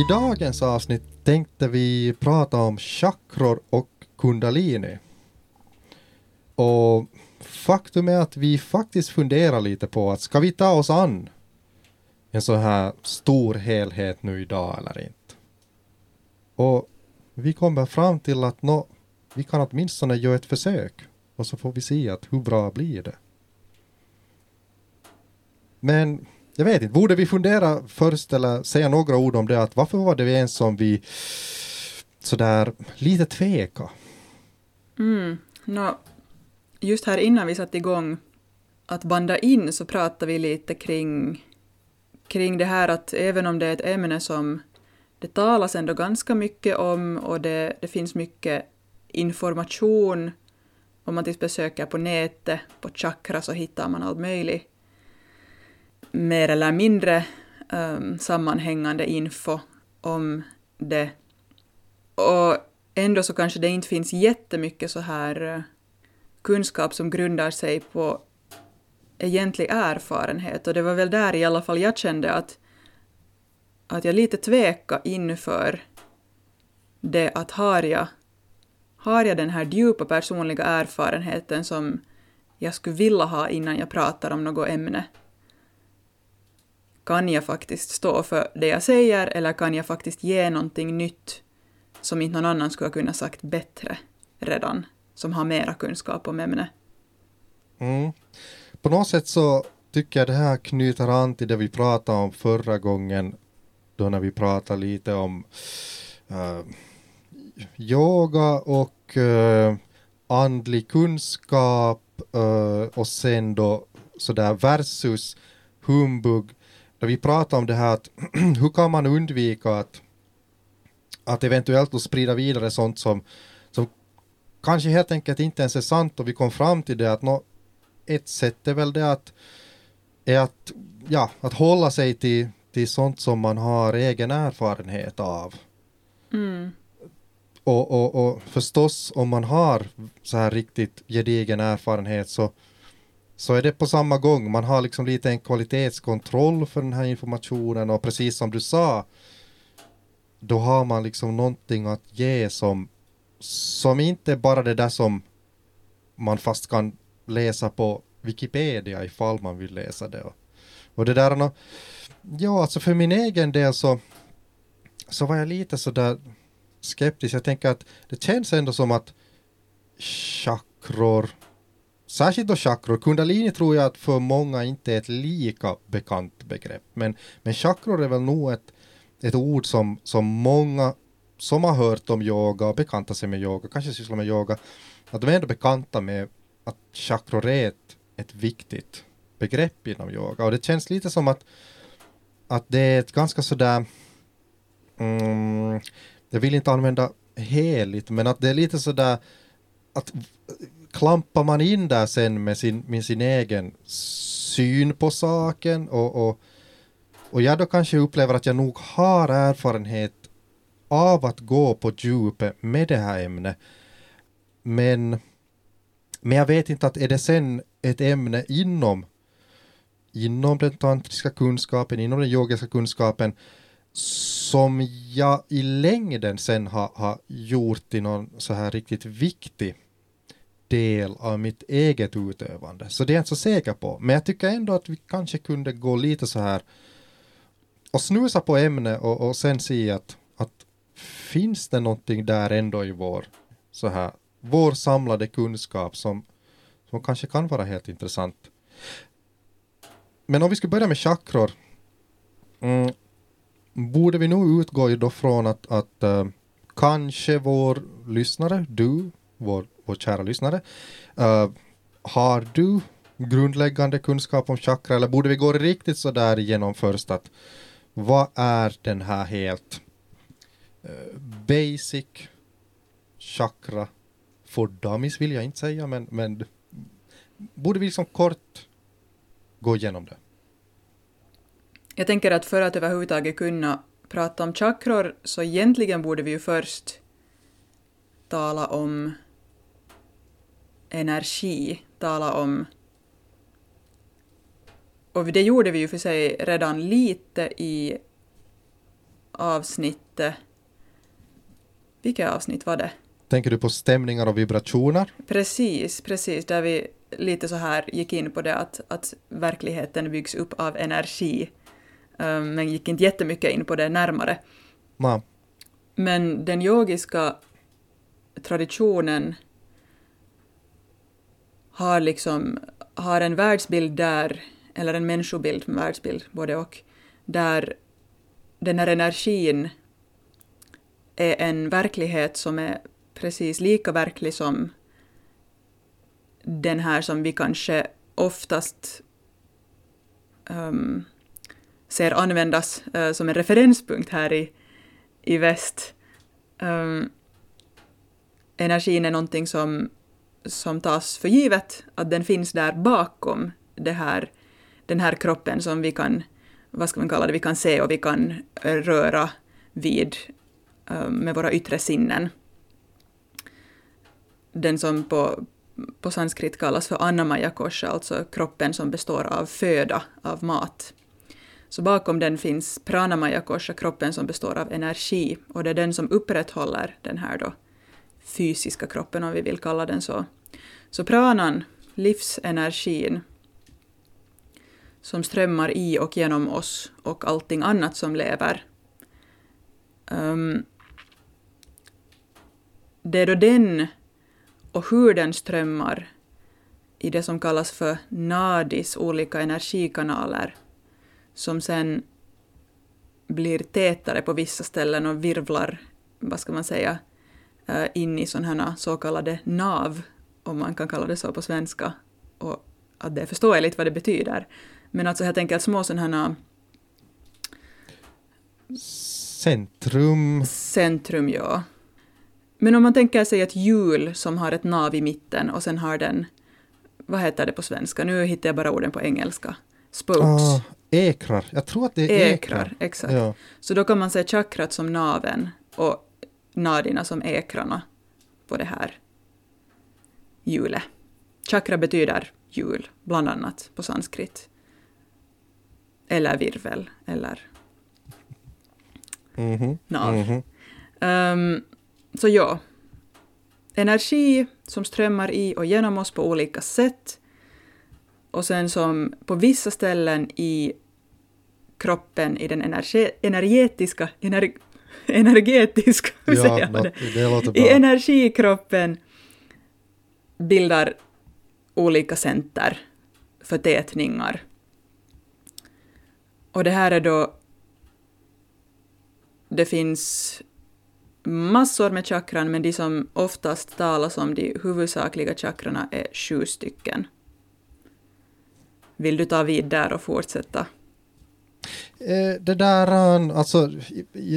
I dagens avsnitt tänkte vi prata om chakror och kundalini. Och faktum är att vi faktiskt funderar lite på att ska vi ta oss an en så här stor helhet nu idag eller inte? Och vi kommer fram till att nå, vi kan åtminstone göra ett försök och så får vi se att hur bra blir det. Men jag vet inte, borde vi fundera först eller säga några ord om det att varför var det en som vi sådär lite tveka? Mm. no, just här innan vi satte igång att banda in så pratade vi lite kring, kring det här att även om det är ett ämne som det talas ändå ganska mycket om och det, det finns mycket information om man till exempel söker på nätet, på chakra, så hittar man allt möjligt mer eller mindre um, sammanhängande info om det. Och ändå så kanske det inte finns jättemycket så här uh, kunskap som grundar sig på egentlig erfarenhet. Och det var väl där i alla fall jag kände att, att jag lite tveka inför det att har jag, har jag den här djupa personliga erfarenheten som jag skulle vilja ha innan jag pratar om något ämne kan jag faktiskt stå för det jag säger eller kan jag faktiskt ge någonting nytt som inte någon annan skulle ha kunnat sagt bättre redan, som har mera kunskap om ämnet? Mm. På något sätt så tycker jag det här knyter an till det vi pratade om förra gången, då när vi pratade lite om uh, yoga och uh, andlig kunskap uh, och sen då sådär versus humbug när vi pratar om det här att hur kan man undvika att, att eventuellt sprida vidare sånt som, som kanske helt enkelt inte ens är sant och vi kom fram till det att no, ett sätt är väl det att, är att, ja, att hålla sig till, till sånt som man har egen erfarenhet av. Mm. Och, och, och förstås om man har så här riktigt gedigen erfarenhet så så är det på samma gång. Man har liksom lite en kvalitetskontroll för den här informationen och precis som du sa, då har man liksom någonting att ge som, som inte bara det där som man fast kan läsa på Wikipedia ifall man vill läsa det. Och det där, ja alltså för min egen del så, så var jag lite sådär skeptisk. Jag tänker att det känns ändå som att chakror Särskilt då chakror. Kundalini tror jag att för många inte är ett lika bekant begrepp. Men, men chakror är väl nog ett, ett ord som, som många som har hört om yoga och bekantat sig med yoga, kanske sysslar med yoga, att de är ändå bekanta med att chakror är ett, ett viktigt begrepp inom yoga. Och det känns lite som att, att det är ett ganska sådär, mm, jag vill inte använda heligt, men att det är lite sådär att klampar man in där sen med sin, med sin egen syn på saken och, och, och jag då kanske upplever att jag nog har erfarenhet av att gå på djupet med det här ämnet. Men, men jag vet inte att är det sen ett ämne inom, inom den tantriska kunskapen, inom den yogiska kunskapen som jag i längden sen har, har gjort till någon så här riktigt viktig del av mitt eget utövande. Så det är jag inte så säker på. Men jag tycker ändå att vi kanske kunde gå lite så här och snusa på ämnet och, och sen se att, att finns det någonting där ändå i vår så här vår samlade kunskap som, som kanske kan vara helt intressant. Men om vi skulle börja med chakror mm, borde vi nog utgå då från att, att uh, kanske vår lyssnare, du, vår, vår kära lyssnare, uh, har du grundläggande kunskap om chakra eller borde vi gå riktigt så där igenom först att vad är den här helt uh, basic chakra för dummies vill jag inte säga men, men borde vi liksom kort gå igenom det? Jag tänker att för att överhuvudtaget kunna prata om chakror så egentligen borde vi ju först tala om energi, tala om... Och det gjorde vi ju för sig redan lite i avsnittet... Vilket avsnitt var det? Tänker du på stämningar och vibrationer? Precis, precis, där vi lite så här gick in på det att, att verkligheten byggs upp av energi, um, men gick inte jättemycket in på det närmare. Ja. Men den yogiska traditionen har liksom har en världsbild där, eller en människobild, en världsbild, både och, där den här energin är en verklighet som är precis lika verklig som den här som vi kanske oftast um, ser användas uh, som en referenspunkt här i, i väst. Um, energin är någonting som, som tas för givet, att den finns där bakom det här, den här kroppen som vi kan, vad ska man kalla det, vi kan se och vi kan röra vid eh, med våra yttre sinnen. Den som på, på sanskrit kallas för annamaya kosha, alltså kroppen som består av föda, av mat. Så bakom den finns pranamaya kosha, kroppen som består av energi, och det är den som upprätthåller den här då fysiska kroppen, om vi vill kalla den så. Så pranan, livsenergin, som strömmar i och genom oss och allting annat som lever. Um, det är då den och hur den strömmar i det som kallas för nadis, olika energikanaler, som sen blir tätare på vissa ställen och virvlar, vad ska man säga, in i sådana här så kallade nav, om man kan kalla det så på svenska, och att det är förståeligt vad det betyder. Men alltså helt enkelt små sådana här Centrum. Centrum, ja. Men om man tänker sig ett hjul som har ett nav i mitten och sen har den, vad heter det på svenska? Nu hittar jag bara orden på engelska. Spokes. Ah, ekrar. Jag tror att det är ekrar. ekrar, exakt. Ja. Så då kan man se chakrat som naven och nadina som ekrarna på det här hjulet. Chakra betyder hjul, bland annat på sanskrit. Eller virvel, eller Mhm, nav. mhm. Ehm, så ja, energi som strömmar i och genom oss på olika sätt. Och sen som på vissa ställen i kroppen, i den energe, energetiska, ener, energetiska, hur Ja, det? det I energikroppen bildar olika center, förtätningar. Och det här är då... Det finns massor med chakran, men de som oftast talas om, de huvudsakliga chakrarna, är sju stycken. Vill du ta vid där och fortsätta? Eh, det där, eh, alltså,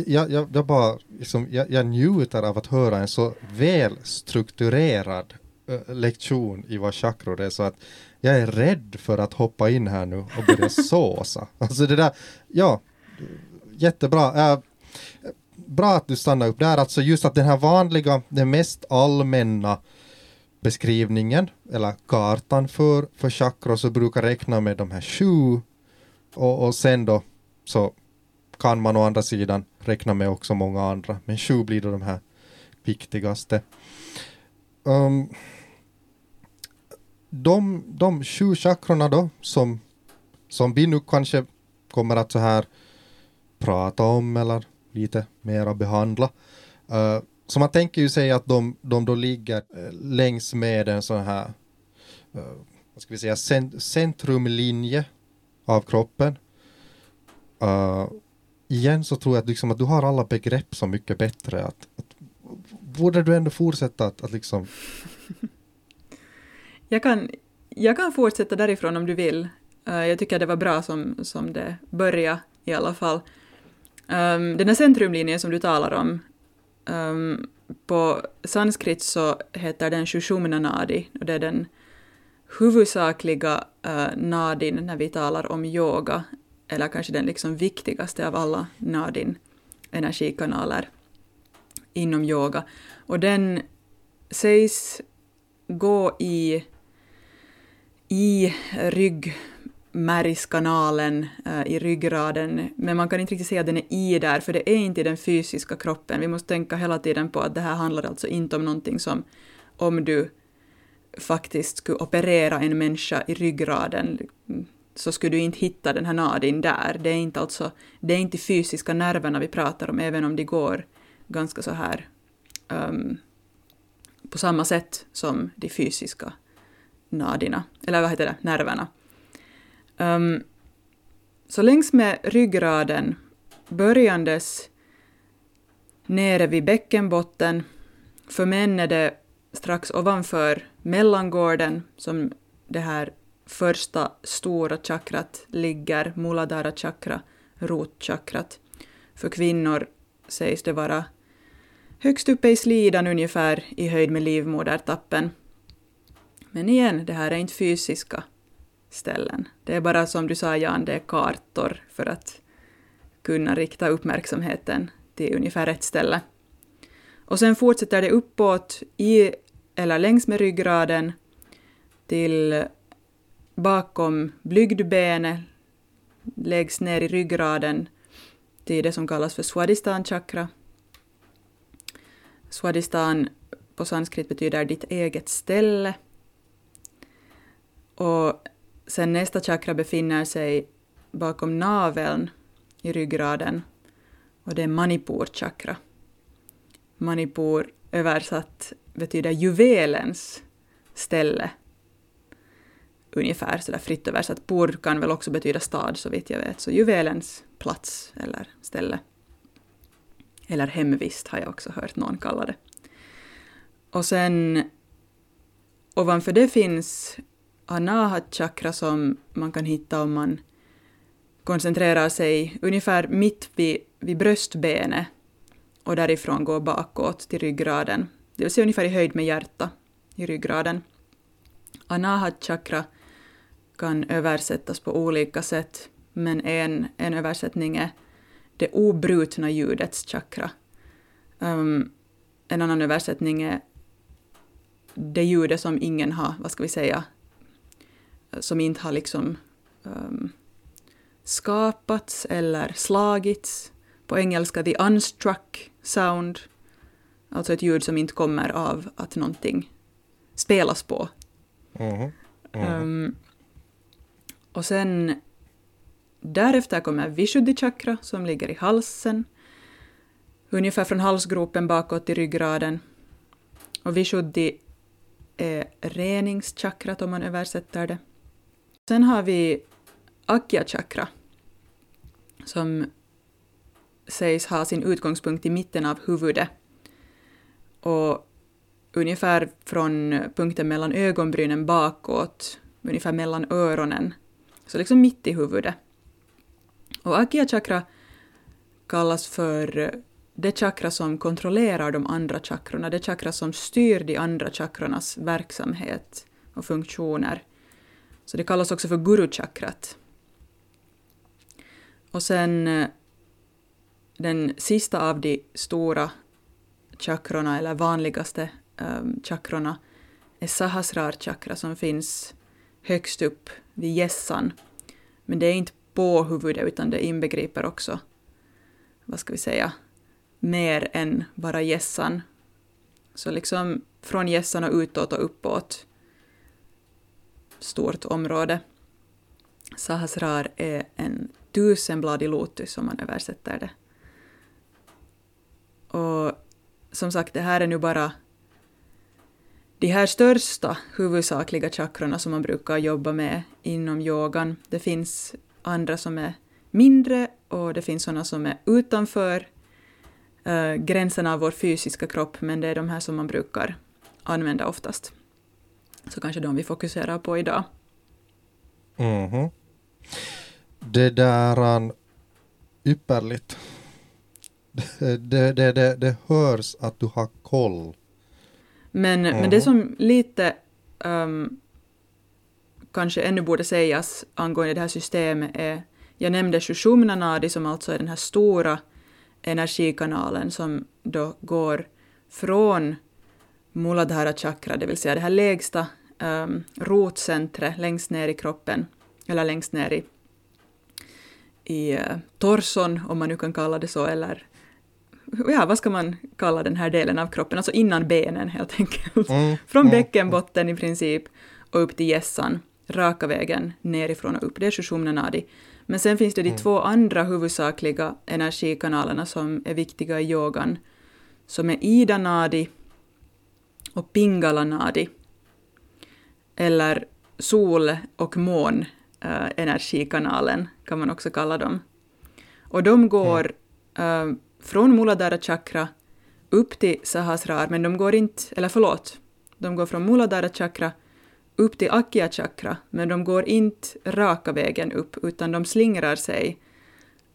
jag, jag, jag bara, liksom, jag, jag njuter av att höra en så väl strukturerad eh, lektion i vad chakror är, så att jag är rädd för att hoppa in här nu och börja såsa. Alltså det där, ja, jättebra. Eh, bra att du stannar upp där, alltså just att den här vanliga, den mest allmänna beskrivningen, eller kartan för, för chakror, så brukar räkna med de här sju och, och sen då så kan man å andra sidan räkna med också många andra. Men sju blir då de här viktigaste. Um, de, de sju chakrorna då som, som vi nu kanske kommer att så här prata om eller lite mera behandla. Uh, så man tänker ju sig att de, de då ligger eh, längs med en sån här uh, vad ska vi säga, cent, centrumlinje av kroppen. Uh, igen så tror jag att, liksom att du har alla begrepp så mycket bättre. Att, att borde du ändå fortsätta att, att liksom... Jag kan, jag kan fortsätta därifrån om du vill. Uh, jag tycker det var bra som, som det började i alla fall. Um, den här centrumlinjen som du talar om, um, på sanskrit så heter den Shushumna Nadi och det är den huvudsakliga uh, nadin när vi talar om yoga, eller kanske den liksom viktigaste av alla nadin, energikanaler inom yoga. Och den sägs gå i, i ryggmärgskanalen, uh, i ryggraden, men man kan inte riktigt säga att den är i där, för det är inte i den fysiska kroppen. Vi måste tänka hela tiden på att det här handlar alltså inte om någonting som om du faktiskt skulle operera en människa i ryggraden så skulle du inte hitta den här nadin där. Det är inte alltså, det är inte fysiska nerverna vi pratar om, även om de går ganska så här um, på samma sätt som de fysiska nadina, eller vad heter det, nerverna. Um, så längs med ryggraden, börjandes nere vid bäckenbotten, för män är det strax ovanför mellangården som det här första stora chakrat ligger, Muladhara chakra, rotchakrat. För kvinnor sägs det vara högst uppe i slidan ungefär i höjd med livmodertappen. Men igen, det här är inte fysiska ställen. Det är bara som du sa Jan, det är kartor för att kunna rikta uppmärksamheten till ungefär rätt ställe. Och sen fortsätter det uppåt i eller längs med ryggraden till bakom blygdbenet, läggs ner i ryggraden till det som kallas för Swadhistan chakra. Swadhistan på sanskrit betyder ditt eget ställe. Och sen nästa chakra befinner sig bakom naveln i ryggraden och det är Manipur chakra. Manipur översatt betyder juvelens ställe. Ungefär sådär fritt översatt. Pur kan väl också betyda stad så vitt jag vet. Så juvelens plats eller ställe. Eller hemvist har jag också hört någon kalla det. Och sen ovanför det finns anahat chakra som man kan hitta om man koncentrerar sig ungefär mitt vid, vid bröstbenet och därifrån går bakåt till ryggraden det vill säga ungefär i höjd med hjärta i ryggraden. Anahat chakra kan översättas på olika sätt, men en, en översättning är det obrutna ljudets chakra. Um, en annan översättning är det ljudet som ingen har, vad ska vi säga, som inte har liksom um, skapats eller slagits. På engelska the unstruck sound Alltså ett ljud som inte kommer av att någonting spelas på. Mm. Mm. Um, och sen därefter kommer Vishuddhi chakra som ligger i halsen. Ungefär från halsgropen bakåt till ryggraden. Och Vishuddhi är reningschakrat om man översätter det. Sen har vi Akya chakra som sägs ha sin utgångspunkt i mitten av huvudet och ungefär från punkten mellan ögonbrynen bakåt, ungefär mellan öronen, så liksom mitt i huvudet. Och Akya chakra kallas för det chakra som kontrollerar de andra chakrorna, det chakra som styr de andra chakrornas verksamhet och funktioner. Så det kallas också för guru-chakrat. Och sen eh, den sista av de stora chakrona eller vanligaste um, chakrona, är Sahasrar chakra som finns högst upp vid gässan. Men det är inte på huvudet utan det inbegriper också, vad ska vi säga, mer än bara gässan. Så liksom från gässan och utåt och uppåt. Stort område. Sahasrar är en tusenbladig lotus om man översätter det. Och som sagt, det här är nu bara de här största huvudsakliga chakrorna som man brukar jobba med inom yogan. Det finns andra som är mindre och det finns sådana som är utanför eh, gränserna av vår fysiska kropp, men det är de här som man brukar använda oftast. Så kanske de vi fokuserar på idag. Mhm. Det där är ypperligt. Det, det, det, det, hörs att du har koll. Men, men Mhm. det som lite um, kanske ännu borde sägas angående det här systemet är, jag nämnde Shushumna Nadi som alltså är den här stora energikanalen som då går från Muladhara chakra, det vill säga det här lägsta um, rotcentret längst ner i kroppen, eller längst ner i, i uh, torson, om man nu kan kalla det så, eller ja, vad ska man kalla den här delen av kroppen, alltså innan benen helt enkelt. Mm, Från mm, bäckenbotten i princip och upp till gässan, raka vägen nerifrån och upp. Det är Shushumna Nadi. Men sen finns det de Mm. två andra huvudsakliga energikanalerna som är viktiga i yogan, som är Ida Nadi och Pingala Nadi. Eller sol och mån eh, energikanalen kan man också kalla dem. Och de går eh, från Muladhara chakra upp till Sahasrar, men de går inte, eller förlåt, de går från Muladhara chakra upp till Akya chakra, men de går inte raka vägen upp, utan de slingrar sig.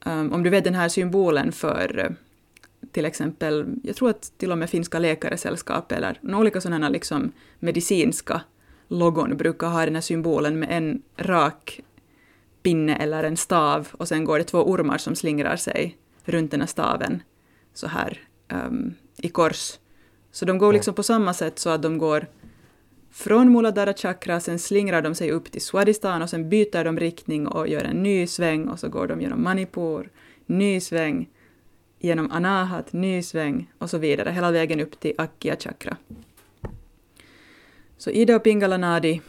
Um, om du vet den här symbolen för eh, till exempel, jag tror att till och med finska läkaresällskap eller några olika sådana liksom medicinska logon brukar ha den här symbolen med en rak pinne eller en stav och sen går det två ormar som slingrar sig runt den här staven så här um, i kors. Så de går liksom på samma sätt så att de går från Muladhara chakra, sen slingrar de sig upp till Swadhisthana och sen byter de riktning och gör en ny sväng och så går de genom Manipur, ny sväng, genom Anahat, ny sväng och så vidare, hela vägen upp till Akya chakra. Så Ida och Pingala Nadi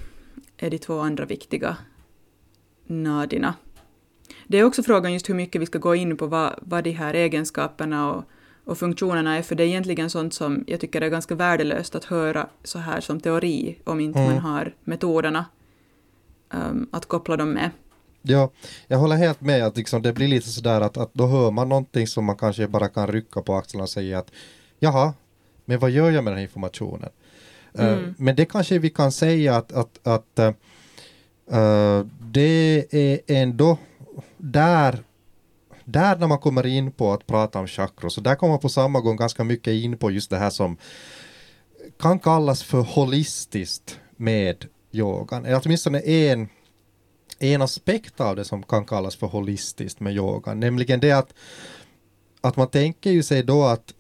är de två andra viktiga nadina. Det är också frågan just hur mycket vi ska gå in på vad, vad de här egenskaperna och, och funktionerna är, för det är egentligen sånt som jag tycker är ganska värdelöst att höra så här som teori, om inte Mm. man har metoderna um, att koppla dem med. Ja, jag håller helt med att liksom det blir lite sådär att, att då hör man någonting som man kanske bara kan rycka på axlarna och säga att jaha, men vad gör jag med den här informationen? Eh, Mm. men det kanske vi kan säga att, att, att eh, det är ändå där där när man kommer in på att prata om chakra, så där kommer man på samma gång ganska mycket in på just det här som kan kallas för holistiskt med yogan. Eller åtminstone en, en aspekt av det som kan kallas för holistiskt med yogan, nämligen det att, att man tänker ju sig då att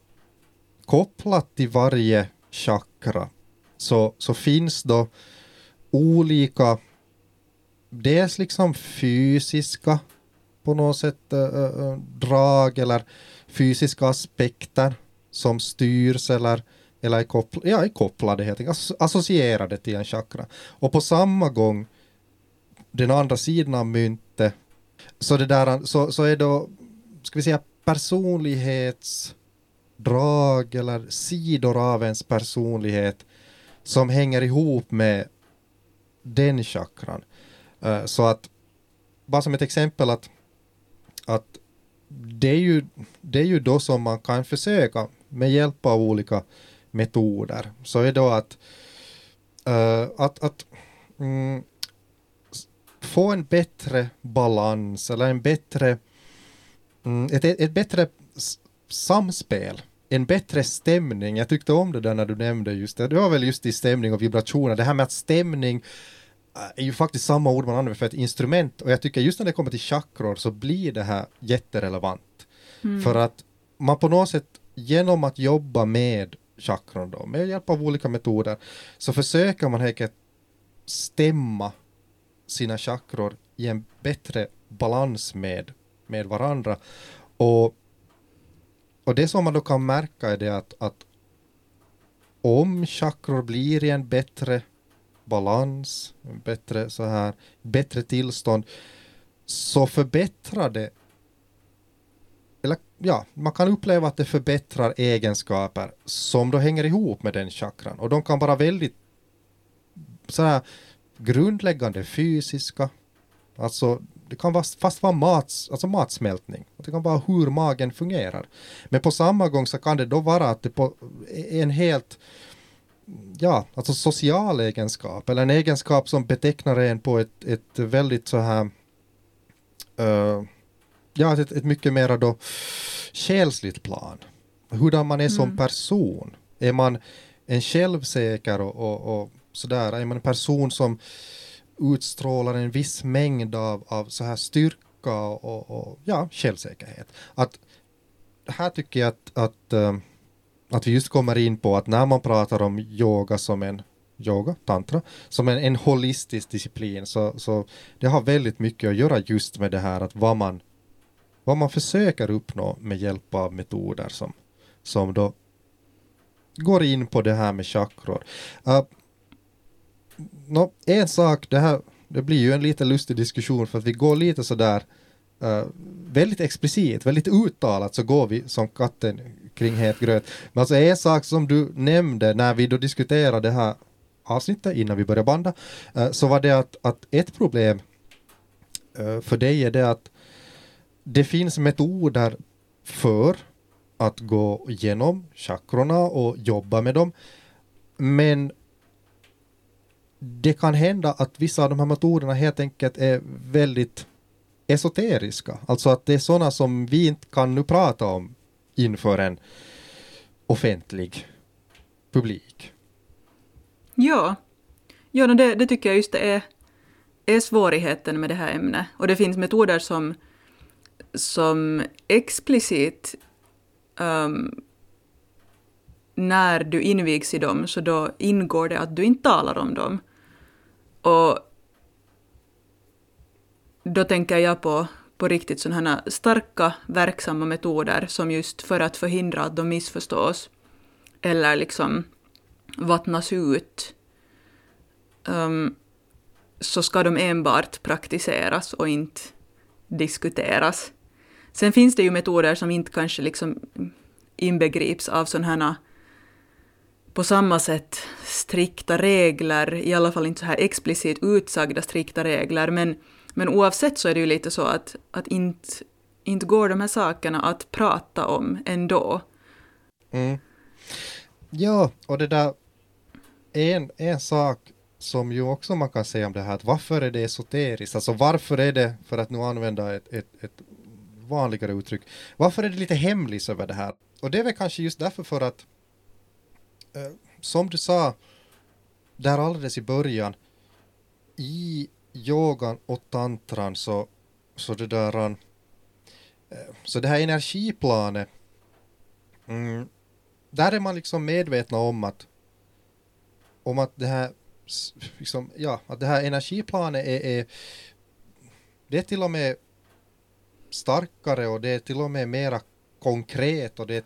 kopplat till varje chakra så, så finns då olika dels liksom fysiska på något sätt äh, drag eller fysiska aspekter som styrs eller, eller är, koppl ja, är kopplade helt enkelt, associerade till en chakra. Och på samma gång den andra sidan av myntet så, det där, så, så är då, ska vi säga personlighetsdrag eller sidor av ens personlighet som hänger ihop med den chakran. Så att, bara som ett exempel att, att det, är ju, det är ju då som man kan försöka med hjälp av olika metoder. Så är då att, uh, att, att mm, få en bättre balans eller en bättre, mm, ett, ett bättre samspel en bättre stämning. Jag tyckte om det där när du nämnde just det. Det var väl just i stämning och vibrationer. Det här med att stämning är ju faktiskt samma ord man använder för ett instrument och jag tycker just när det kommer till chakror så blir det här jätterelevant. För att man på något sätt genom att jobba med chakron då, med hjälp av olika metoder, så försöker man helt stämma sina chakror i en bättre balans med, med varandra. Och, och det som man då kan märka är det att, att om chakror blir i en bättre balans, bättre så här, bättre tillstånd, så förbättrar det eller ja, man kan uppleva att det förbättrar egenskaper som då hänger ihop med den chakran och de kan vara väldigt så här grundläggande fysiska, alltså det kan vara, fast vara mats, alltså matsmältning. Det kan vara hur magen fungerar. Men på samma gång så kan det då vara att det på en helt ja, alltså social egenskap eller en egenskap som betecknar en på ett, ett väldigt så här uh, ja, ett, ett mycket mera då själsligt plan. Hurdan man är mm. som person. Är man en självsäker och, och, och sådär, är man en person som utstrålar en viss mängd av, av så här styrka och, och ja, självsäkerhet. Att, här tycker jag att, att, äh, att vi just kommer in på att när man pratar om yoga som en yoga, tantra, som en, en holistisk disciplin så, så det har väldigt mycket att göra just med det här att vad man, vad man försöker uppnå med hjälp av metoder som, som då går in på det här med chakror. Uh, no, en sak, det här det blir ju en lite lustig diskussion för att vi går lite sådär uh, väldigt explicit, väldigt uttalat så går vi som katten kring het gröt. Men alltså en sak som du nämnde när vi då diskuterade det här avsnittet innan vi började banda, eh, så var det att, att ett problem eh, för dig är det att det finns metoder för att gå igenom chakrorna och jobba med dem. Men det kan hända att vissa av de här metoderna helt enkelt är väldigt esoteriska. Alltså att det är sådana som vi inte kan nu prata om inför en offentlig publik. Ja, ja det, det tycker jag just det är, är svårigheten med det här ämnet. Och det finns metoder som, som explicit um, när du invigs i dem så då ingår det att du inte talar om dem. Och då tänker jag på, på riktigt sådana starka, verksamma metoder som just för att förhindra att de missförstås eller liksom vattnas ut um, så ska de enbart praktiseras och inte diskuteras. Sen finns det ju metoder som inte kanske liksom inbegrips av sådana här på samma sätt strikta regler, i alla fall inte så här explicit utsagda strikta regler, men, men oavsett så är det ju lite så att, att inte, inte går de här sakerna att prata om ändå. Mm. Ja, och det där, en, en sak som ju också man kan säga om det här, att varför är det esoteriskt? Alltså varför är det, för att nu använda ett, ett, ett vanligare uttryck, varför är det lite hemlis över det här? Och det är väl kanske just därför för att eh, som du sa där alldeles i början, i yogan och tantran så, så det där eh, så det här energiplanet mm, där är man liksom medvetna om att om att det här liksom, ja, att det här energiplanet är, är det är till och med starkare och det är till och med mera konkret och det,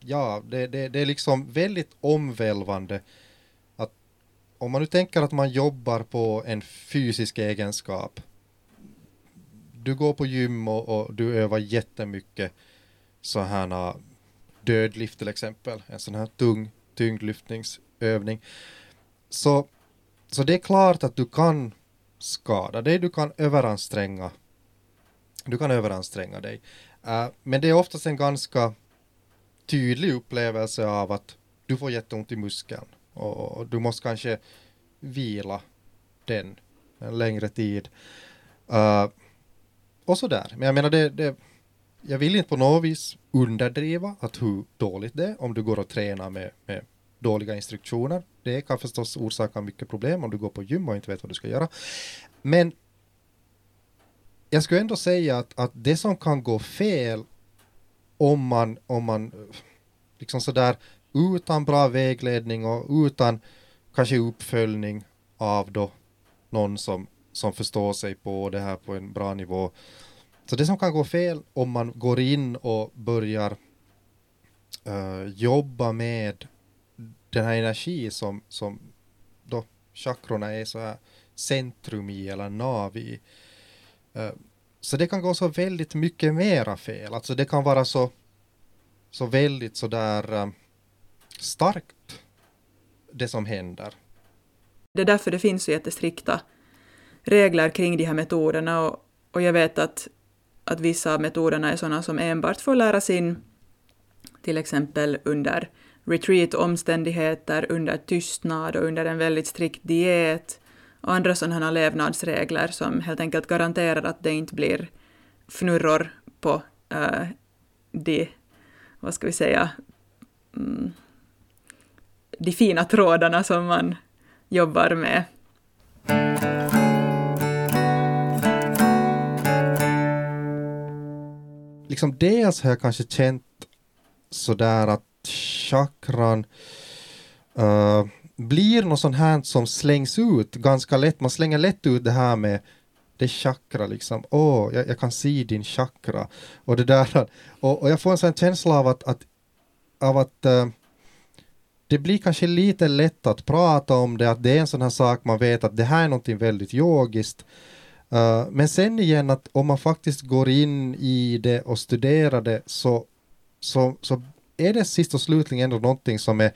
ja, det, det, det är liksom väldigt omvälvande om man nu tänker att man jobbar på en fysisk egenskap du går på gym och, och du övar jättemycket så här dödlift till exempel, en sån här tung tyngdlyftningsövning. Så, så det är klart att du kan skada dig, du kan överanstränga du kan överanstränga dig. Uh, men det är oftast en ganska tydlig upplevelse av att du får jätteont i muskeln och, du måste kanske vila den en längre tid. Uh, och sådär. Men jag menar, det, det, jag vill inte på något vis underdriva att hur dåligt det är om du går och tränar med, med dåliga instruktioner. Det kan förstås orsaka mycket problem om du går på gym och inte vet vad du ska göra. Men jag skulle ändå säga att, att det som kan gå fel om man, om man liksom sådär utan bra vägledning och utan kanske uppföljning av då någon som, som förstår sig på det här på en bra nivå. Så det som kan gå fel om man går in och börjar uh, jobba med den här energi som, som då chakrorna är så här centrum i eller nav i. Uh, så det kan gå så väldigt mycket mera fel. Alltså det kan vara så, så väldigt sådär um, eh, starkt det som händer. Det är därför det finns så jättestrikta regler kring de här metoderna och, och jag vet att, att vissa av metoderna är sådana som enbart får läras in till exempel under retreat-omständigheter, under tystnad och under en väldigt strikt diet och andra sådana levnadsregler som helt enkelt garanterar att det inte blir fnurror på uh, de, vad ska vi säga, mm, de fina trådarna som man jobbar med. Liksom dels har jag kanske känt sådär att chakran uh, blir något sånt här som slängs ut ganska lätt. Man slänger lätt ut det här med det chakra liksom. Åh, oh, jag, jag, kan se din chakra. Och det där. Och, och jag får en sån känsla av att, att av att uh, det blir kanske lite lätt att prata om det, att det är en sån här sak man vet att det här är någonting väldigt yogiskt. Uh, men sen igen att om man faktiskt går in i det och studerar det så, så, så är det sist och slutligen ändå någonting som är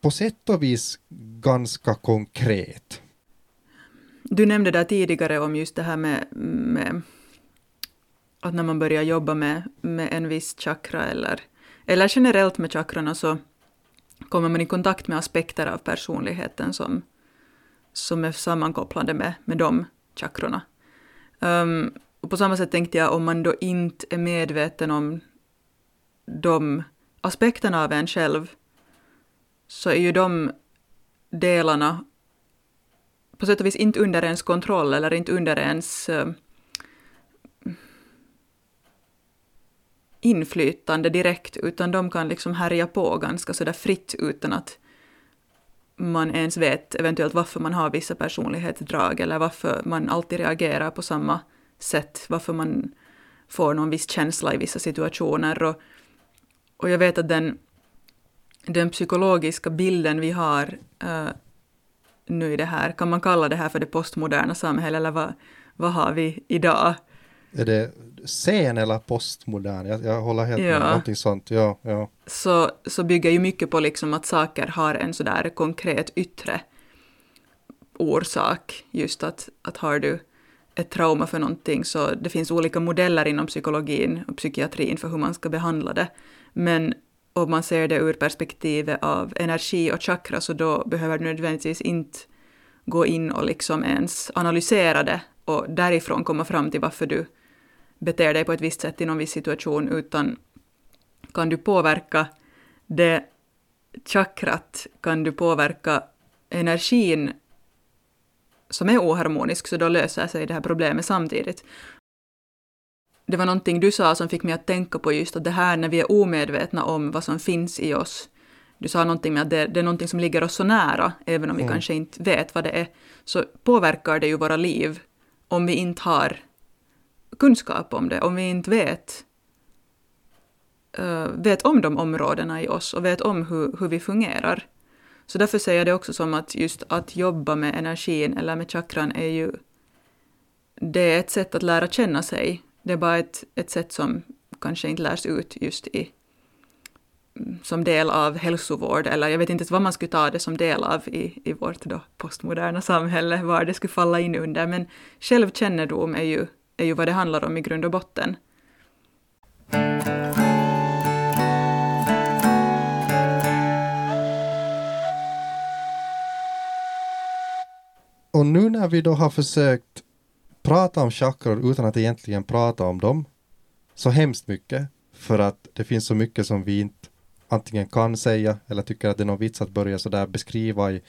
på sätt och vis ganska konkret. Du nämnde där tidigare om just det här med, med att när man börjar jobba med, med en viss chakra eller, eller generellt med chakrarna så kommer man i kontakt med aspekter av personligheten som, som är sammankopplade med, med de chakrorna. Um, och på samma sätt tänkte jag om man då inte är medveten om de aspekterna av en själv så är ju de delarna på sätt och vis inte under ens kontroll eller inte under ens eh, inflytande direkt, utan de kan liksom härja på ganska sådär fritt utan att man ens vet eventuellt varför man har vissa personlighetsdrag eller varför man alltid reagerar på samma sätt, varför man får någon viss känsla i vissa situationer. Och, och jag vet att den, den psykologiska bilden vi har uh, nu i det här, kan man kalla det här för det postmoderna samhället eller vad, vad har vi idag? Är det sen eller postmodern? Jag, jag håller helt ja. med, någonting sånt. Ja, ja. Så, så bygger ju mycket på liksom att saker har en sådär konkret yttre orsak. Just att, att har du ett trauma för någonting så det finns olika modeller inom psykologin och psykiatrin för hur man ska behandla det. Men om man ser det ur perspektivet av energi och chakra så då behöver du nödvändigtvis inte gå in och liksom ens analysera det och därifrån komma fram till varför du beter dig på ett visst sätt i någon viss situation, utan kan du påverka det chakrat, kan du påverka energin som är oharmonisk, så då löser sig det här problemet samtidigt. Det var någonting du sa som fick mig att tänka på just att det här när vi är omedvetna om vad som finns i oss. Du sa någonting med att det, det är någonting som ligger oss så nära, även om vi mm. kanske inte vet vad det är, så påverkar det ju våra liv om vi inte har kunskap om det, om vi inte vet, uh, vet om de områdena i oss och vet om hur, hur vi fungerar. Så därför säger jag det också som att just att jobba med energin eller med chakran är ju det är ett sätt att lära känna sig. Det är bara ett, ett sätt som kanske inte lärs ut just i som del av hälsovård, eller jag vet inte vad man skulle ta det som del av i, i vårt då postmoderna samhälle, var det skulle falla in under, men självkännedom är ju är ju vad det handlar om i grund och botten. Och nu när vi då har försökt prata om chakror utan att egentligen prata om dem så hemskt mycket för att det finns så mycket som vi inte antingen kan säga eller tycker att det är någon vits att börja sådär beskriva i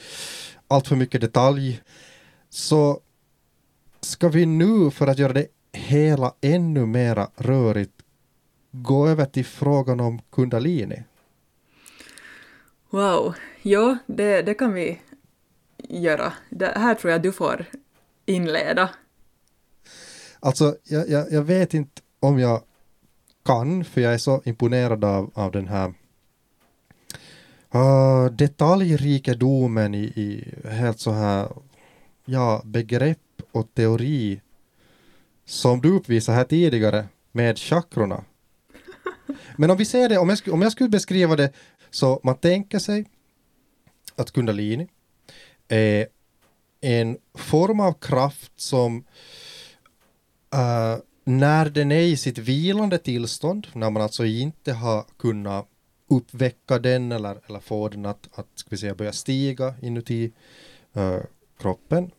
allt för mycket detalj så ska vi nu för att göra det hela ännu mera rörigt gå över till frågan om kundalini? Wow, ja, det, det kan vi göra. Det här tror jag du får inleda. Alltså, jag, jag, jag vet inte om jag kan, för jag är så imponerad av, av den här uh, detaljrikedomen i, i helt så här, ja, begrepp och teori som du uppvisade här tidigare med chakrorna. Men om vi ser det, om jag, om jag skulle beskriva det så man tänker sig att kundalini är en form av kraft som Uh, när den är i sitt vilande tillstånd, när man alltså inte har kunnat uppväcka den eller, eller få den att, att ska vi säga, börja stiga inuti uh, kroppen,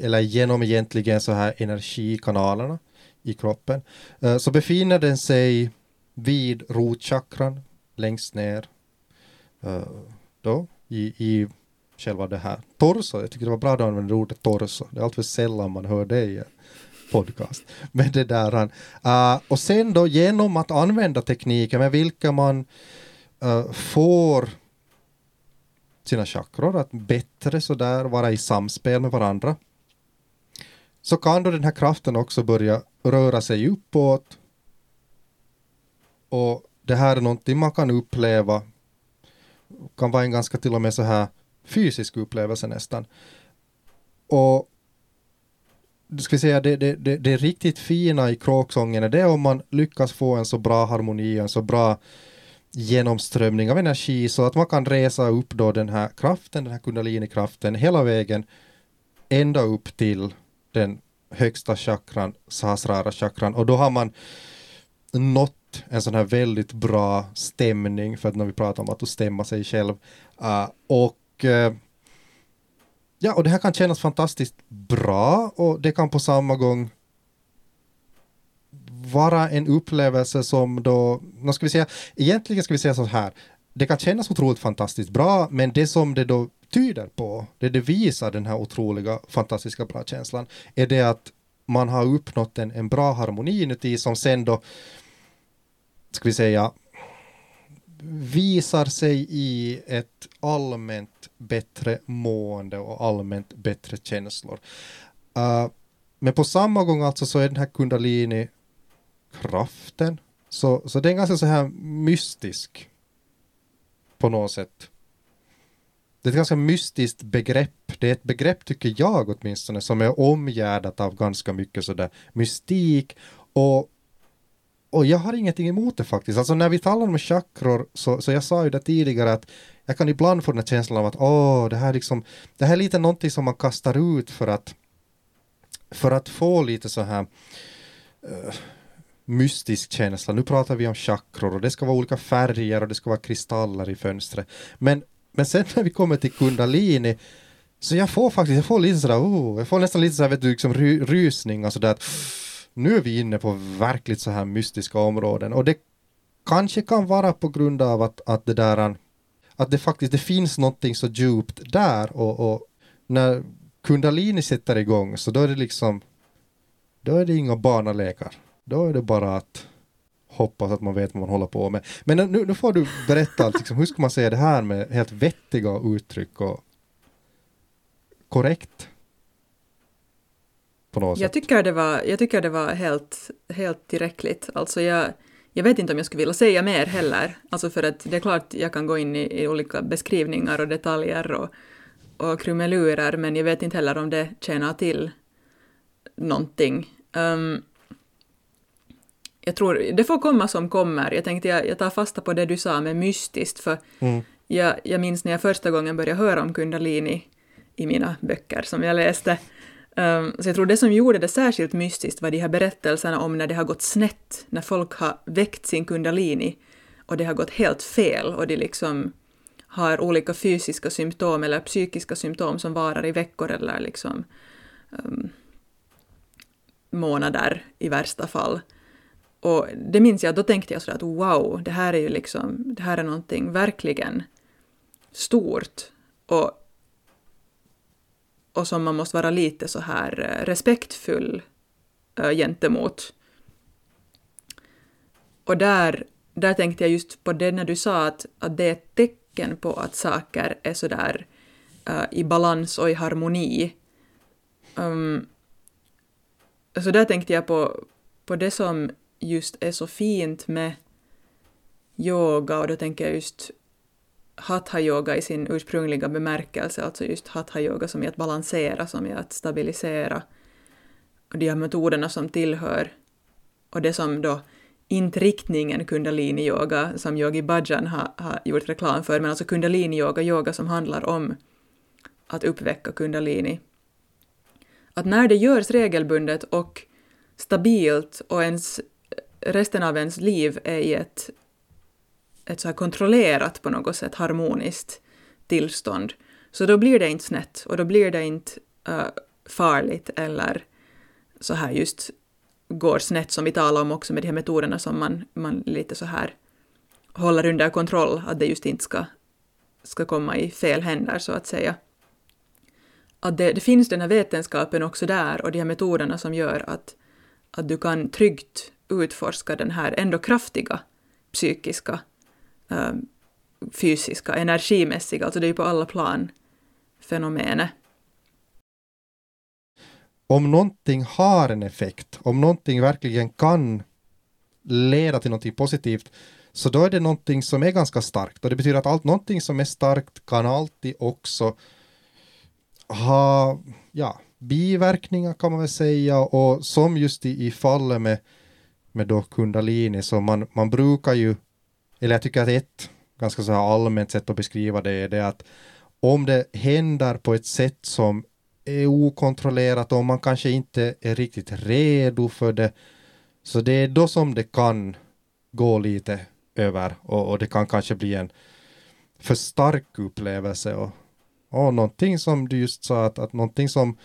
eller genom egentligen så här energikanalerna i kroppen, eh, så befinner den sig vid rotchakran längst ner eh, då i, i själva det här torso. Jag tycker det var bra att du använde ordet torso. Det är alltför sällan man hör det i en podcast. Men det där, uh, och sen då genom att använda tekniker med vilka man uh, får sina chakror att bättre sådär vara i samspel med varandra. Så kan då den här kraften också börja röra sig uppåt. Och det här är någonting man kan uppleva. Kan vara en ganska till och med så här fysisk upplevelse nästan. Och ska vi säga, det, det, det, det riktigt fina i kråksången är det om man lyckas få en så bra harmoni, en så bra genomströmning av energi så att man kan resa upp då den här kraften, den här kundalini-kraften hela vägen ända upp till den högsta chakran, sahasrara chakran. Och då har man nått en sån här väldigt bra stämning för att när vi pratar om att stämma sig själv. Uh, och uh, ja, och det här kan kännas fantastiskt bra och det kan på samma gång vara en upplevelse som då, nu ska vi säga, egentligen ska vi säga så här, det kan kännas otroligt fantastiskt bra, men det som det då tyder på, det det visar den här otroliga, fantastiska bra känslan, är det att man har uppnått en, en bra harmoni inuti som sen då, ska vi säga, visar sig i ett allmänt bättre mående och allmänt bättre känslor. Uh, men på samma gång alltså så är den här kundalini kraften, så, så det är ganska så här mystisk på något sätt. Det är ett ganska mystiskt begrepp. Det är ett begrepp, tycker jag åtminstone, som är omgärdat av ganska mycket sådär mystik och och jag har ingenting emot det faktiskt. Alltså när vi talar om chakror, så, så jag sa ju det tidigare att jag kan ibland få den här känslan av att åh, det här, liksom, det här är lite någonting som man kastar ut för att för att få lite så här uh, mystisk känsla. Nu pratar vi om chakror och det ska vara olika färger och det ska vara kristaller i fönstret. Men, men sen när vi kommer till kundalini så jag får faktiskt, jag får lite sådär, oh, jag får nästan lite sådär, vet du, liksom rysning och sådär att nu är vi inne på verkligt så här mystiska områden och det kanske kan vara på grund av att, att det där um, att det faktiskt det finns någonting så djupt där och, och när kundalini sätter igång så då är det liksom då är det inga barnalekar. Då är det bara att hoppas att man vet vad man håller på med. Men nu, nu får du berätta, liksom, hur ska man säga det här med helt vettiga uttryck och korrekt? på något jag sätt. Tycker det var, jag tycker det var helt, helt tillräckligt. Alltså jag, jag vet inte om jag skulle vilja säga mer heller. Alltså för att det är klart jag kan gå in i, i olika beskrivningar och detaljer och, och krumelurer, men jag vet inte heller om det tjänar till någonting. Um, jag tror det får komma som kommer. Jag tänkte jag, jag tar fasta på det du sa med mystiskt, för mm. jag, jag minns när jag första gången började höra om kundalini i mina böcker som jag läste, Um, så jag tror det som gjorde det särskilt mystiskt var de här berättelserna om när det har gått snett, när folk har väckt sin kundalini och det har gått helt fel och de liksom har olika fysiska symptom eller psykiska symptom som varar i veckor eller liksom um, månader i värsta fall. Och det minns jag, då tänkte jag sådär att wow, det här är ju liksom, det här är någonting verkligen stort. Och och som man måste vara lite så här eh, respektfull äh, gentemot. Och där, där tänkte jag just på det när du sa att, att det är ett tecken på att saker är sådär äh, i balans och i harmoni. Um, så där tänkte jag på, på det som just är så fint med yoga och då tänker jag just hatha-yoga i sin ursprungliga bemärkelse, alltså just hatha-yoga som är att balansera, som är att stabilisera, och de här metoderna som tillhör, och det som då inte riktningen kundalini-yoga som Yogi Bhajan har, har gjort reklam för, men alltså kundalini-yoga, yoga som handlar om att uppväcka kundalini. Att när det görs regelbundet och stabilt och ens, resten av ens liv är i ett, ett så här kontrollerat på något sätt harmoniskt tillstånd. Så då blir det inte snett och då blir det inte uh, farligt eller så här just går snett som vi talar om också med de här metoderna som man, man lite så här håller under kontroll, att det just inte ska, ska komma i fel händer så att säga. Att det, det finns den här vetenskapen också där och de här metoderna som gör att, att du kan tryggt utforska den här ändå kraftiga psykiska, ähm, fysiska, energimässiga, alltså det är ju på alla plan fenomenet om någonting har en effekt, om någonting verkligen kan leda till någonting positivt, så då är det någonting som är ganska starkt. Och det betyder att allt, någonting som är starkt kan alltid också ha ja, biverkningar kan man väl säga. Och som just i, i fallet med, med då kundalini, så man, man brukar ju, eller jag tycker att ett ganska så här allmänt sätt att beskriva det är det att om det händer på ett sätt som är okontrollerat och man kanske inte är riktigt redo för det. Så det är då som det kan gå lite över och, och det kan kanske bli en för stark upplevelse och, och någonting som du just sa att, att någonting som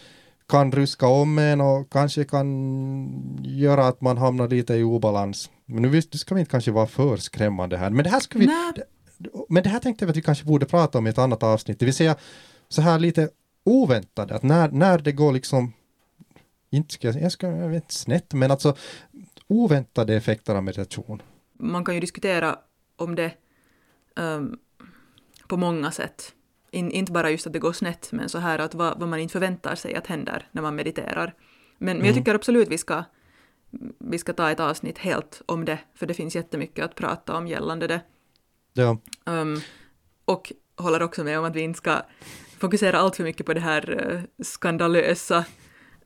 kan ruska om en och kanske kan göra att man hamnar lite i obalans. Men nu, visst, ska vi inte kanske vara för skrämmande här. Men det här ska vi... Men det här tänkte jag att vi kanske borde prata om i ett annat avsnitt. Det vill säga så här lite oväntade, att när, när det går liksom, inte ska jag, ska, jag vet snett, men alltså oväntade effekter av meditation. Man kan ju diskutera om det um, på många sätt. In, inte bara just att det går snett, men så här att vad, vad man inte förväntar sig att händer när man mediterar. Men, men jag mm. tycker absolut vi ska, vi ska ta ett avsnitt helt om det, för det finns jättemycket att prata om gällande det. Ja. Um, och håller också med om att vi inte ska fokusera allt för mycket på det här uh, skandalösa,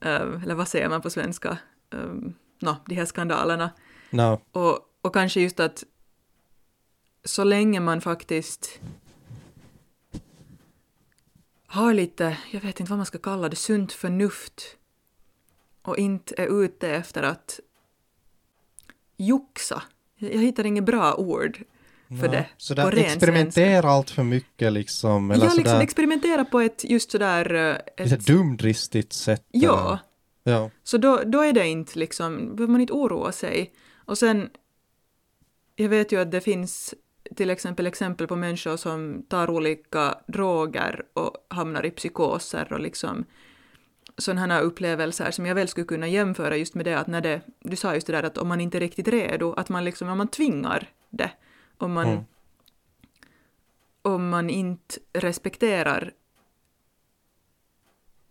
uh, eller vad säger man på svenska, um, no, de här skandalerna. No. Och, och kanske just att så länge man faktiskt har lite, jag vet inte vad man ska kalla det, sunt förnuft och inte är ute efter att joxa. Jag hittar inget bra ord för ja, det. Så där experimentera allt för mycket liksom? Eller ja, liksom experimentera på ett just sådär... Eh, ett, ett dumdristigt sätt. Ja. ja. Så då, då är det inte liksom, behöver man inte oroa sig. Och sen, jag vet ju att det finns till exempel exempel på människor som tar olika droger och hamnar i psykoser och liksom sådana här upplevelser som jag väl skulle kunna jämföra just med det att när det, du sa just det där att om man inte är riktigt redo, att man liksom, om man tvingar det, om man, mm. om man inte respekterar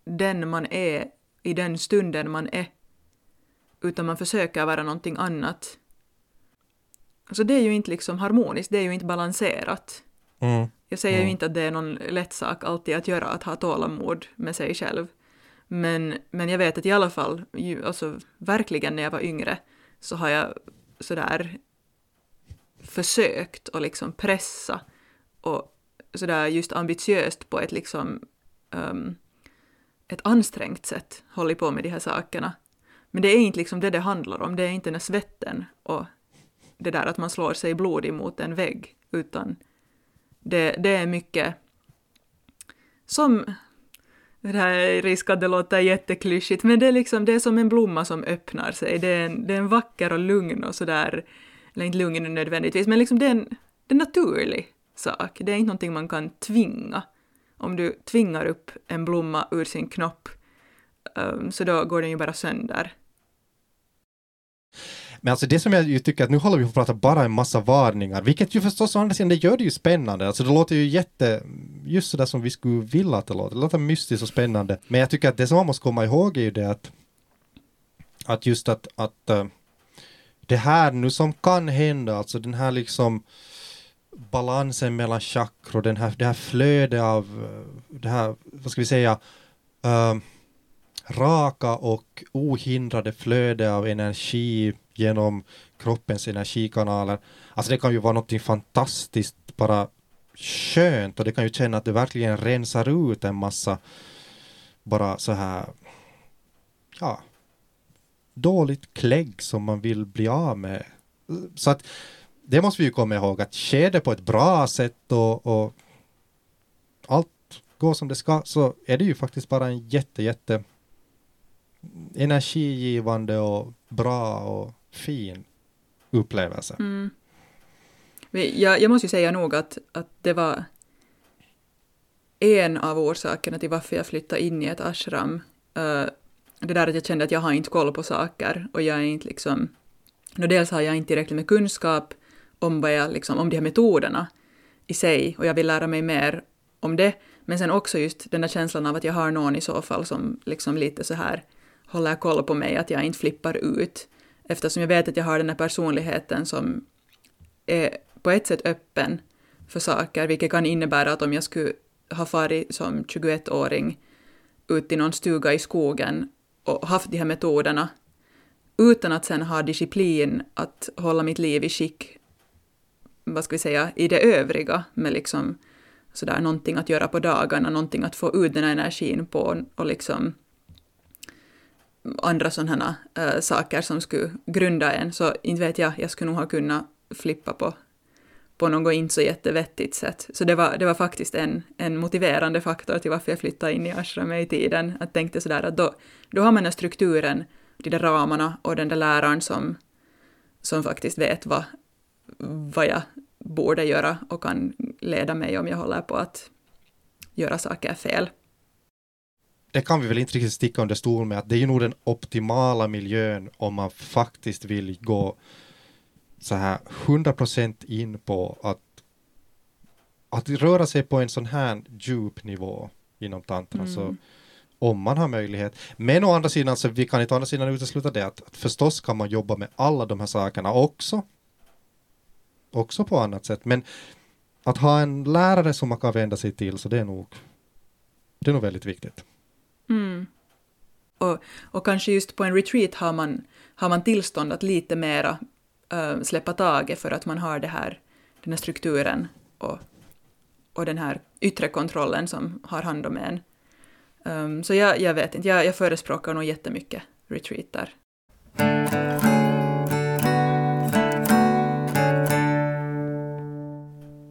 den man är i den stunden man är, utan man försöker vara någonting annat. Så det är ju inte liksom harmoniskt, det är ju inte balanserat. Mm. Jag säger mm. ju inte att det är någon lätt sak alltid att göra, att ha tålamod med sig själv. Men, men jag vet att i alla fall, alltså verkligen när jag var yngre, så har jag sådär försökt att liksom pressa och sådär just ambitiöst på ett liksom um, ett ansträngt sätt hållit på med de här sakerna. Men det är inte liksom det det handlar om, det är inte den svetten och det där att man slår sig blodig mot en vägg, utan det, det är mycket som det här är risk att det låter jätteklyschigt, men det är liksom det är som en blomma som öppnar sig. Det är en, det är en vacker och lugn och sådär eller inte lugn nödvändigtvis, men liksom det är en, det är en naturlig sak. Det är inte någonting man kan tvinga. Om du tvingar upp en blomma ur sin knopp, um, så då går den ju bara sönder. Men alltså det som jag ju tycker att nu håller vi på att prata bara en massa varningar, vilket ju förstås å andra sidan det gör det ju spännande. Alltså det låter ju jätte, just sådär som vi skulle vilja att det låter. Det låter mystiskt och spännande. Men jag tycker att det som man måste komma ihåg är ju det att, att just att, att eh, det här nu som kan hända, alltså den här liksom balansen mellan chakror, den här, det här flödet av, eh, det här, vad ska vi säga, uh, raka och ohindrade flöde av energi genom kroppens energikanaler. Alltså det kan ju vara något fantastiskt, bara skönt och det kan ju känna att det verkligen rensar ut en massa bara så här, ja, dåligt klägg som man vill bli av med. Så att det måste vi ju komma ihåg att sker det på ett bra sätt och, och allt går som det ska så är det ju faktiskt bara en jätte, jätte energigivande och bra och fin upplevelse. Mm. Jag, jag måste ju säga nog att, att det var en av orsakerna till varför jag flyttade in i ett ashram. Uh, det där att jag kände att jag har inte koll på saker och jag är inte liksom... No, dels har jag inte tillräckligt med kunskap om, vad jag, liksom, om de här metoderna i sig och jag vill lära mig mer om det. Men sen också just den där känslan av att jag har någon i så fall som liksom lite så här håller koll på mig, att jag inte flippar ut. Eftersom jag vet att jag har den här personligheten som är på ett sätt öppen för saker, vilket kan innebära att om jag skulle ha farit som 21-åring ut i någon stuga i skogen och haft de här metoderna utan att sen ha disciplin att hålla mitt liv i skick, vad ska vi säga, i det övriga med liksom sådär någonting att göra på dagarna, någonting att få ut den här energin på och liksom andra sådana äh, saker som skulle grunda en, så inte vet jag, jag skulle nog ha kunnat flippa på, på något inte så jättevettigt sätt. Så det var, det var faktiskt en, en motiverande faktor till varför jag flyttade in i ashramet i tiden. Att tänkte sådär att då, då har man den strukturen, de där ramarna och den där läraren som, som faktiskt vet vad, vad jag borde göra och kan leda mig om jag håller på att göra saker fel. Det kan vi väl inte riktigt sticka under stol med att det är ju nog den optimala miljön om man faktiskt vill gå så här 100% in på att att röra sig på en sån här djup nivå inom tantra mm. så om man har möjlighet. Men å andra sidan så vi kan inte å andra sidan utesluta det att, att förstås kan man jobba med alla de här sakerna också också på annat sätt. Men att ha en lärare som man kan vända sig till, så det är nog, det är nog väldigt viktigt. Mm. Och, och kanske just på en retreat har man, har man tillstånd att lite mera äh, släppa taget för att man har det här, den här strukturen och, och den här yttre kontrollen som har hand om en. Um, så jag, jag vet inte, jag, jag förespråkar nog jättemycket retreater.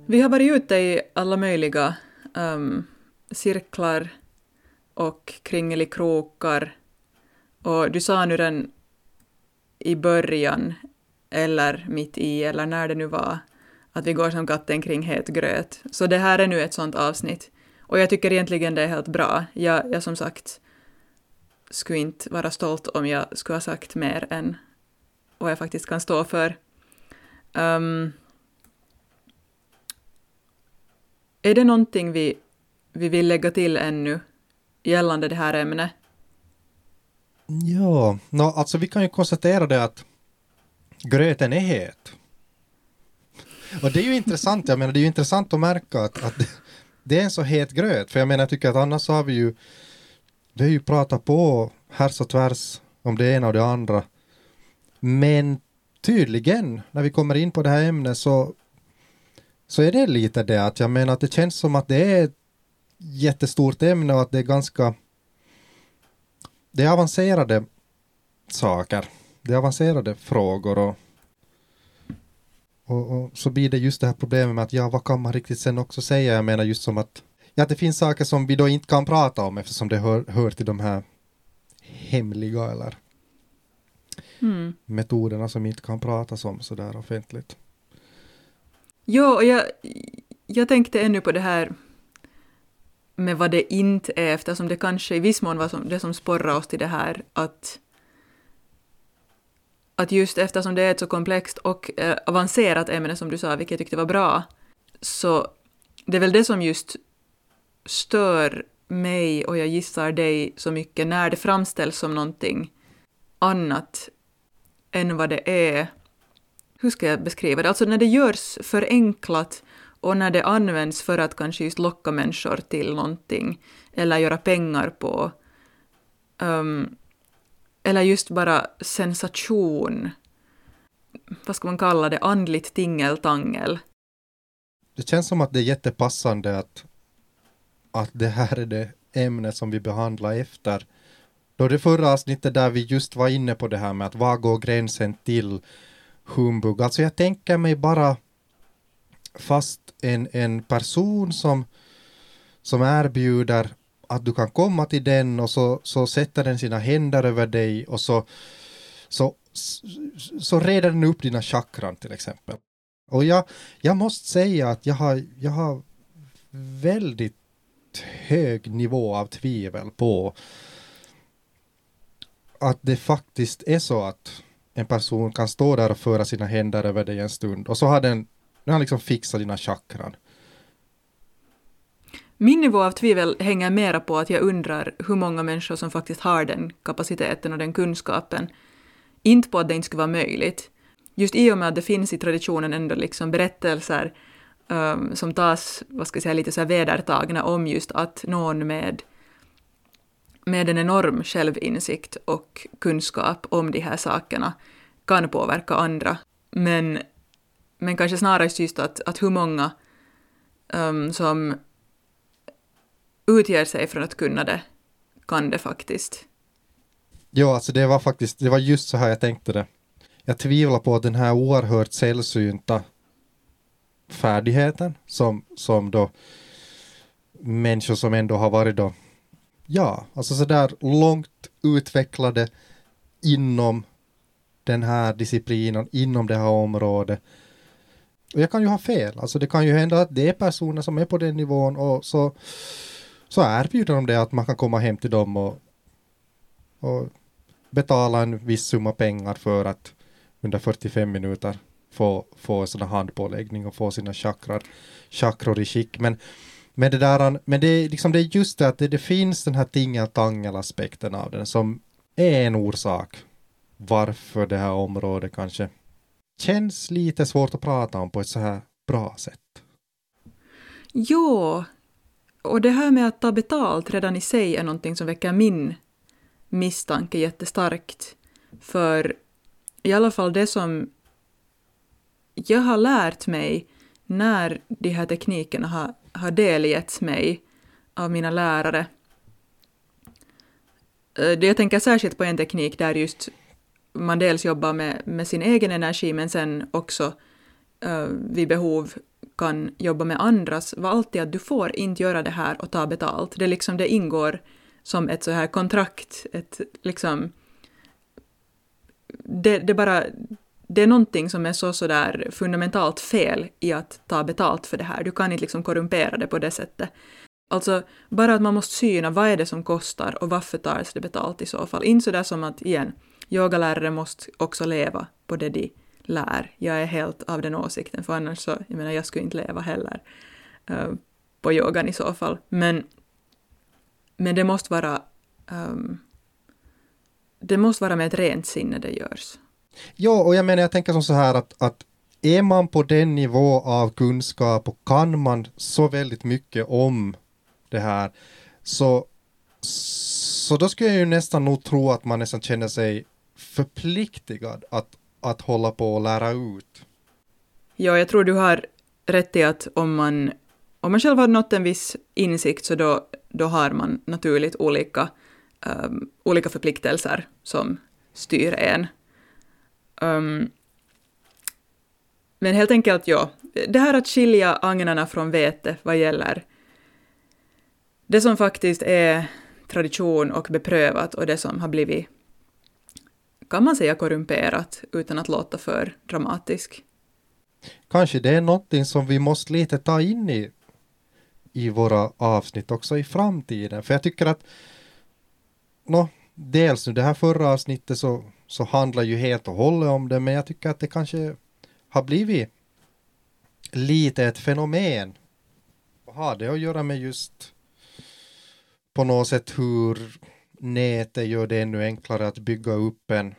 Vi har varit ute i alla möjliga um, cirklar och kringelikrokar. Och du sa nu den i början, eller mitt i, eller när det nu var, att vi går som katten kring het gröt. Så det här är nu ett sånt avsnitt. Och jag tycker egentligen det är helt bra. Jag, jag som sagt skulle inte vara stolt om jag skulle ha sagt mer än vad jag faktiskt kan stå för. Um, Är det någonting vi, vi vill lägga till ännu gällande det här ämnet? Ja, no, alltså vi kan ju konstatera det att gröten är het. Och det är ju intressant, jag menar det är ju intressant att märka att, att det är en så het gröt, för jag menar jag tycker att annars har vi ju det är ju pratat på härs och tvärs om det ena och det andra. Men tydligen, när vi kommer in på det här ämnet så så är det lite det att jag menar att det känns som att det är jättestort ämne och att det är ganska det är avancerade saker. Det är avancerade frågor och, och, och, så blir det just det här problemet med att ja, vad kan man riktigt sen också säga? Jag menar just som att ja, det finns saker som vi då inte kan prata om eftersom det hör, hör till de här hemliga eller mm. metoderna som inte kan pratas om sådär offentligt. Jo, och jag, jag tänkte ännu på det här med vad det inte är, eftersom det kanske i viss mån var som, det som sporrar oss till det här att att just eftersom det är ett så komplext och eh, avancerat ämne som du sa, vilket jag tyckte var bra, så det är väl det som just stör mig och jag gissar dig så mycket när det framställs som någonting annat än vad det är. Hur ska jag beskriva det, alltså när det görs förenklat och när det används för att kanske just locka människor till någonting eller göra pengar på um, eller just bara sensation, vad ska man kalla det, andligt tingeltangel. Det känns som att det är jättepassande att, att det här är det ämne som vi behandlar efter då det förra avsnittet där vi just var inne på det här med att var går gränsen till humbug. Alltså jag tänker mig bara fast en, en person som, som erbjuder att du kan komma till den och så, så sätter den sina händer över dig och så, så, så reder den upp dina chakran till exempel. Och jag, jag måste säga att jag har, jag har väldigt hög nivå av tvivel på att det faktiskt är så att en person kan stå där och föra sina händer över dig en stund och så har den, nu har liksom fixat dina chakran. Min nivå av tvivel hänger mera på att jag undrar hur många människor som faktiskt har den kapaciteten och den kunskapen. Inte på att det inte skulle vara möjligt. Just i och med att det finns i traditionen ändå liksom berättelser um, som tas, vad ska jag säga, lite så här vedertagna om just att någon med, med en enorm självinsikt och kunskap om de här sakerna kan påverka andra. Men, men kanske snarare just att, att hur många um, som utger sig från att kunna det kan det faktiskt. Ja, alltså det var faktiskt, det var just så här jag tänkte det. Jag tvivlar på att den här oerhört sällsynta färdigheten som, som då människor som ändå har varit då, ja, alltså sådär långt utvecklade inom den här disciplinen, inom det här området. Och jag kan ju ha fel, alltså det kan ju hända att det är personer som är på den nivån och så, så erbjuder de det att man kan komma hem till dem och, och betala en viss summa pengar för att under 45 minuter få, få sån handpåläggning och få sina chakrar, chakror i skick. Men, men, det, där, men det, liksom det är just det att det, det finns den här tingeltangel-aspekten av den som är en orsak varför det här området kanske känns lite svårt att prata om på ett så här bra sätt. Jo, och det här med att ta betalt redan i sig är någonting som väcker min misstanke jättestarkt. För i alla fall det som jag har lärt mig när de här teknikerna har, har delgetts mig av mina lärare. Eh, jag tänker särskilt på en teknik där just man dels jobbar med, med sin egen energi men sen också uh, vid behov kan jobba med andras var alltid att du får inte göra det här och ta betalt. Det, liksom, det ingår som ett så här kontrakt, ett liksom... Det, det bara det är någonting som är så sådär fundamentalt fel i att ta betalt för det här. Du kan inte liksom korrumpera det på det sättet. Alltså, bara att man måste syna vad är det som kostar och varför tas det betalt i så fall. Inte sådär som att, igen, yogalärare måste också leva på det de lär. Jag är helt av den åsikten, för annars så, jag menar, jag skulle inte leva heller uh, på yogan i så fall. Men, men det måste vara um, det måste vara med ett rent sinne det görs. Ja, och jag menar, jag tänker som så här att, att är man på den nivå av kunskap och kan man så väldigt mycket om det här, så, så då skulle jag ju nästan nog tro att man nästan känner sig förpliktigad att, att hålla på och lära ut. Ja, jag tror du har rätt i att om man, om man själv har nått en viss insikt så då, då har man naturligt olika, um, olika förpliktelser som styr en. Um, men helt enkelt, ja, det här att skilja agnarna från vete vad gäller det som faktiskt är tradition och beprövat och det som har blivit, kan man säga korrumperat utan att låta för dramatisk. Kanske det är någonting som vi måste lite ta in i, i våra avsnitt också i framtiden, för jag tycker att no, dels nu det här förra avsnittet så så handlar ju helt och hållet om det, men jag tycker att det kanske har blivit lite ett fenomen. Vad har det att göra med just på något sätt hur nätet gör det ännu enklare att bygga upp en,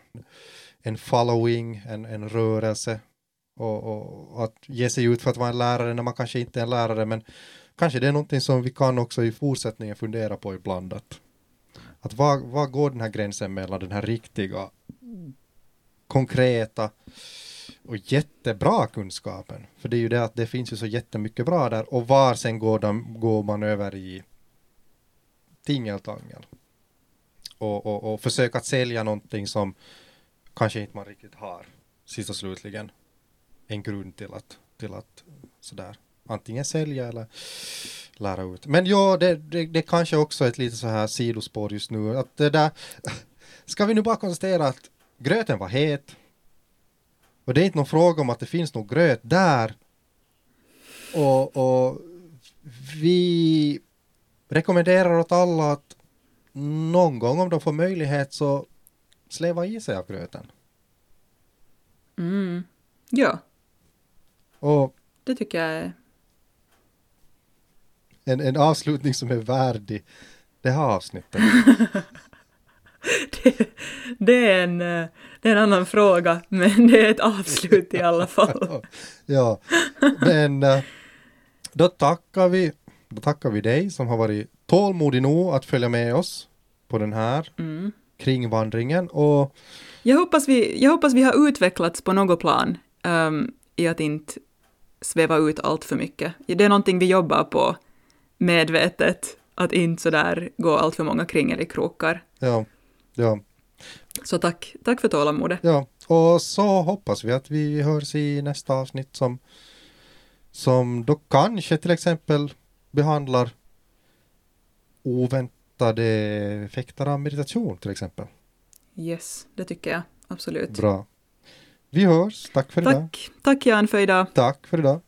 en following, en, en rörelse och, och, att ge sig ut för att vara en lärare när man kanske inte är en lärare men kanske det är någonting som vi kan också i fortsättningen fundera på ibland att, att var, var går den här gränsen mellan den här riktiga konkreta och jättebra kunskapen. För det är ju det att det finns ju så jättemycket bra där och var sen går, de, går man över i tingeltangel och, och, och försöka att sälja någonting som kanske inte man riktigt har sist och slutligen en grund till att, till att sådär antingen sälja eller lära ut. Men ja, det, det, det kanske också är ett lite så här sidospår just nu. Att det där, ska vi nu bara konstatera att gröten var het. Och det är inte någon fråga om att det finns någon gröt där. Och, och vi rekommenderar åt alla att någon gång om de får möjlighet så släva i sig av gröten. Mm. Ja, Och det tycker jag är... en, en avslutning som är värdig det här avsnittet. Det, det, är en, det är en annan fråga, men det är ett avslut i alla fall. ja, men eh, då tackar vi då tackar vi dig som har varit tålmodig nog att följa med oss på den här Mm. kringvandringen och Jag, hoppas vi, jag hoppas vi har utvecklats på något plan ehm, i att inte sväva ut allt för mycket. Det är någonting vi jobbar på medvetet, att inte sådär gå allt för många kringelikrokar. ja, ja, Så tack, tack för tålamodet. ja, och så hoppas vi att vi hörs i nästa avsnitt som som då kanske till exempel behandlar oväntade effekter av meditation till exempel. Yes, det tycker jag absolut. Bra. Vi hörs. Tack för idag. Tack, tack Jan för idag. Tack för idag.